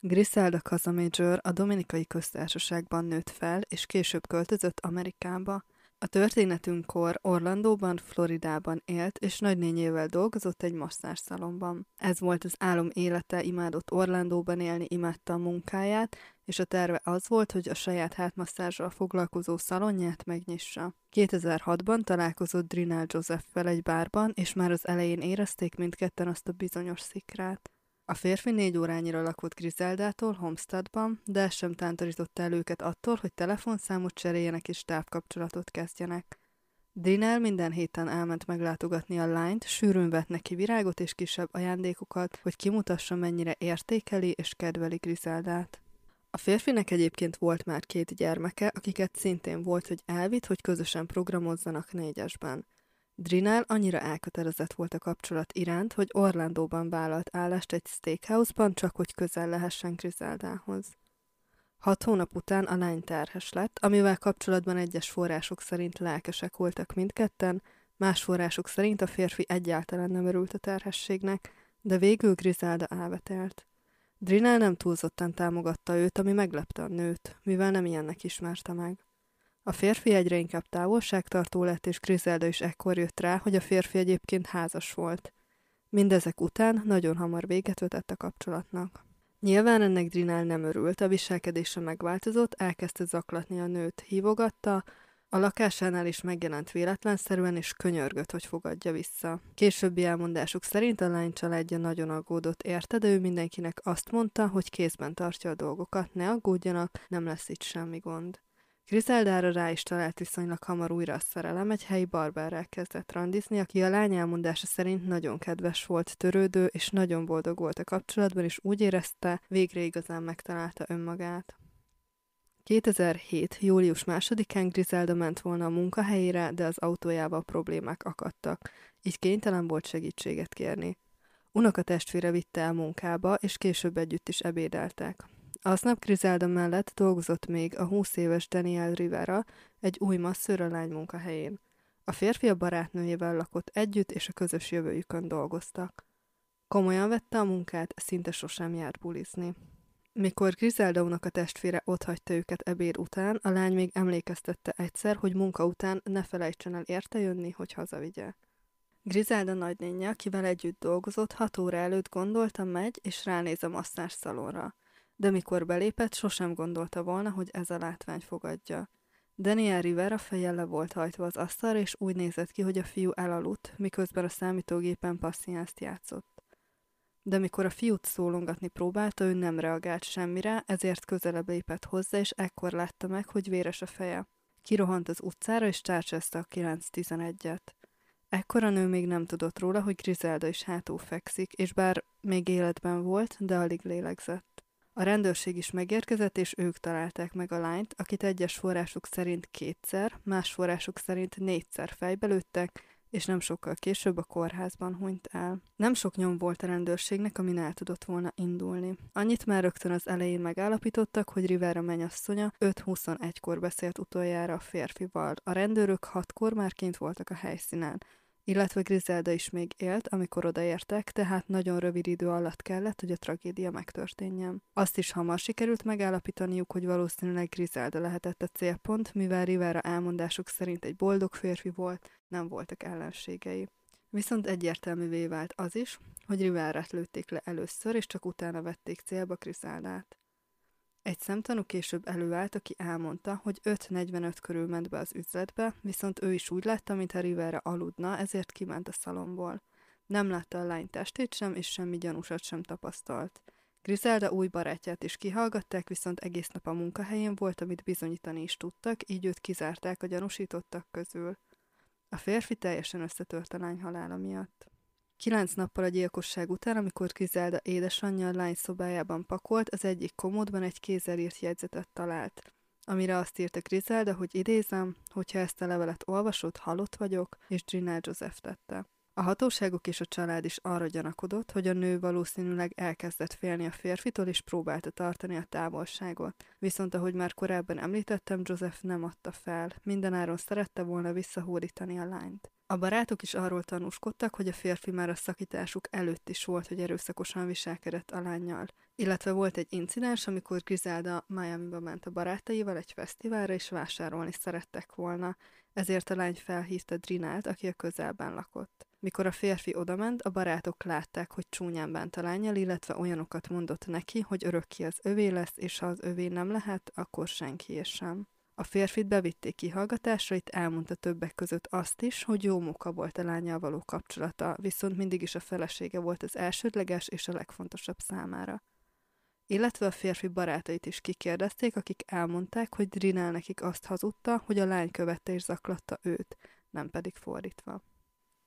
Griselda Casamajor a Dominikai Köztársaságban nőtt fel, és később költözött Amerikába. A történetünkkor Orlandóban, Floridában élt, és nagynényével dolgozott egy masszásszalomban. Ez volt az álom élete, imádott Orlandóban élni, imádta a munkáját, és a terve az volt, hogy a saját hátmasszázsal foglalkozó szalonját megnyissa. 2006-ban találkozott Drinal Joseph-fel egy bárban, és már az elején érezték mindketten azt a bizonyos szikrát. A férfi négy órányira lakott Grizeldától Homestadban, de ez sem tántorította el őket attól, hogy telefonszámot cseréljenek és távkapcsolatot kezdjenek. Drinel minden héten elment meglátogatni a lányt, sűrűn vett neki virágot és kisebb ajándékokat, hogy kimutassa mennyire értékeli és kedveli Grizeldát. A férfinek egyébként volt már két gyermeke, akiket szintén volt, hogy elvitt, hogy közösen programozzanak négyesben. Drinel annyira elkötelezett volt a kapcsolat iránt, hogy Orlandóban vállalt állást egy steakhouse-ban, csak hogy közel lehessen Griseldához. Hat hónap után a lány terhes lett, amivel kapcsolatban egyes források szerint lelkesek voltak mindketten, más források szerint a férfi egyáltalán nem örült a terhességnek, de végül Griselda elvetelt. Drinel nem túlzottan támogatta őt, ami meglepte a nőt, mivel nem ilyennek ismerte meg. A férfi egyre inkább távolságtartó lett, és Griselda is ekkor jött rá, hogy a férfi egyébként házas volt. Mindezek után nagyon hamar véget vetett a kapcsolatnak. Nyilván ennek Drinál nem örült, a viselkedése megváltozott, elkezdte zaklatni a nőt, hívogatta, a lakásánál is megjelent véletlenszerűen, és könyörgött, hogy fogadja vissza. Későbbi elmondásuk szerint a lány családja nagyon aggódott érte, de ő mindenkinek azt mondta, hogy kézben tartja a dolgokat, ne aggódjanak, nem lesz itt semmi gond. Griseldára rá is talált viszonylag hamar újra a szerelem, egy helyi barberrel kezdett randizni, aki a lány elmondása szerint nagyon kedves volt, törődő, és nagyon boldog volt a kapcsolatban, és úgy érezte, végre igazán megtalálta önmagát. 2007. július másodikán Griselda ment volna a munkahelyére, de az autójával problémák akadtak, így kénytelen volt segítséget kérni. Unoka testvére vitte el munkába, és később együtt is ebédeltek. Aznap Griselda mellett dolgozott még a 20 éves Daniel Rivera egy új masszőr a lány munkahelyén. A férfi a barátnőjével lakott együtt, és a közös jövőjükön dolgoztak. Komolyan vette a munkát, szinte sosem járt bulizni. Mikor Griselda a testvére otthagyta őket ebéd után, a lány még emlékeztette egyszer, hogy munka után ne felejtsen el érte jönni, hogy hazavigye. Griselda nagynénye, akivel együtt dolgozott, hat óra előtt gondolta megy, és ránéz a masszás szalonra de mikor belépett, sosem gondolta volna, hogy ez a látvány fogadja. Daniel Rivera feje le volt hajtva az asztalra, és úgy nézett ki, hogy a fiú elaludt, miközben a számítógépen passziánzt játszott. De mikor a fiút szólongatni próbálta, ő nem reagált semmire, ezért közelebb lépett hozzá, és ekkor látta meg, hogy véres a feje. Kirohant az utcára, és tárcsázta a 9-11-et. Ekkor a nő még nem tudott róla, hogy Griselda is hátul fekszik, és bár még életben volt, de alig lélegzett. A rendőrség is megérkezett, és ők találták meg a lányt, akit egyes források szerint kétszer, más források szerint négyszer fejbelőttek, és nem sokkal később a kórházban hunyt el. Nem sok nyom volt a rendőrségnek, amin el tudott volna indulni. Annyit már rögtön az elején megállapítottak, hogy Rivera mennyasszonya 5-21-kor beszélt utoljára a férfival. A rendőrök hatkor már kint voltak a helyszínen illetve Griselda is még élt, amikor odaértek, tehát nagyon rövid idő alatt kellett, hogy a tragédia megtörténjen. Azt is hamar sikerült megállapítaniuk, hogy valószínűleg Griselda lehetett a célpont, mivel Rivera elmondásuk szerint egy boldog férfi volt, nem voltak ellenségei. Viszont egyértelművé vált az is, hogy Riverát lőtték le először, és csak utána vették célba Griseldát. Egy szemtanú később előállt, aki elmondta, hogy 5.45 körül ment be az üzletbe, viszont ő is úgy látta, mintha Rivera aludna, ezért kiment a szalomból. Nem látta a lány testét sem, és semmi gyanúsat sem tapasztalt. Griselda új barátját is kihallgatták, viszont egész nap a munkahelyén volt, amit bizonyítani is tudtak, így őt kizárták a gyanúsítottak közül. A férfi teljesen összetört a lány halála miatt. Kilenc nappal a gyilkosság után, amikor Griselda édesanyja a lány szobájában pakolt, az egyik komódban egy kézzel írt jegyzetet talált, amire azt írta Griselda, hogy idézem, hogyha ezt a levelet olvasod, halott vagyok, és Gina Joseph tette. A hatóságok és a család is arra gyanakodott, hogy a nő valószínűleg elkezdett félni a férfitől és próbálta tartani a távolságot. Viszont ahogy már korábban említettem, Joseph nem adta fel, mindenáron szerette volna visszahódítani a lányt. A barátok is arról tanúskodtak, hogy a férfi már a szakításuk előtt is volt, hogy erőszakosan viselkedett a lányjal. Illetve volt egy incidens, amikor Griselda Miami-ba ment a barátaival egy fesztiválra, és vásárolni szerettek volna. Ezért a lány felhívta Drinát, aki a közelben lakott. Mikor a férfi odament, a barátok látták, hogy csúnyán bánt a lányjal, illetve olyanokat mondott neki, hogy örökké az övé lesz, és ha az övé nem lehet, akkor senki sem. A férfit bevitték kihallgatásra, itt elmondta többek között azt is, hogy jó munka volt a lányjal való kapcsolata, viszont mindig is a felesége volt az elsődleges és a legfontosabb számára. Illetve a férfi barátait is kikérdezték, akik elmondták, hogy Drinál nekik azt hazudta, hogy a lány követte és zaklatta őt, nem pedig fordítva.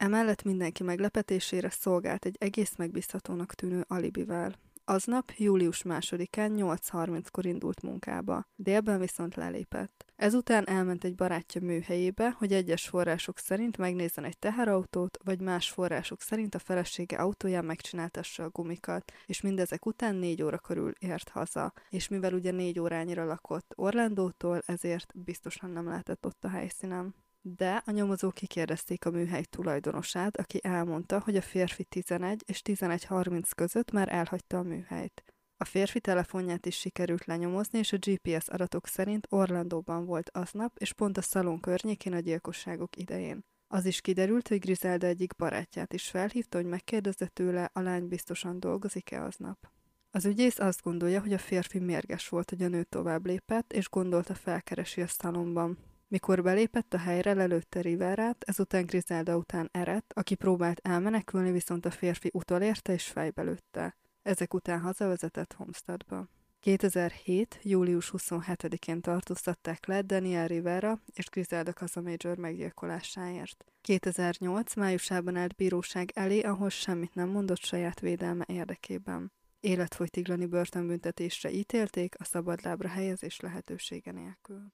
Emellett mindenki meglepetésére szolgált egy egész megbízhatónak tűnő alibivel. Aznap, július másodikán 8.30-kor indult munkába, délben viszont lelépett. Ezután elment egy barátja műhelyébe, hogy egyes források szerint megnézzen egy teherautót, vagy más források szerint a felesége autóján megcsináltassa a gumikat, és mindezek után négy óra körül ért haza, és mivel ugye négy órányira lakott Orlandótól, ezért biztosan nem lehetett ott a helyszínen de a nyomozók kikérdezték a műhely tulajdonosát, aki elmondta, hogy a férfi 11 és 11.30 között már elhagyta a műhelyt. A férfi telefonját is sikerült lenyomozni, és a GPS adatok szerint Orlandóban volt aznap, és pont a szalon környékén a gyilkosságok idején. Az is kiderült, hogy Griselda egyik barátját is felhívta, hogy megkérdezze tőle, a lány biztosan dolgozik-e aznap. Az ügyész azt gondolja, hogy a férfi mérges volt, hogy a nő tovább lépett, és gondolta felkeresi a szalomban. Mikor belépett a helyre, lelőtte Riverát, ezután Griselda után Eret, aki próbált elmenekülni, viszont a férfi utolérte és fejbe lőtte. Ezek után hazavezetett Homesteadba. 2007. július 27-én tartóztatták le Daniel Rivera és Griselda Casamajor meggyilkolásáért. 2008. májusában állt bíróság elé, ahol semmit nem mondott saját védelme érdekében. Életfogytiglani börtönbüntetésre ítélték a szabadlábra helyezés lehetősége nélkül.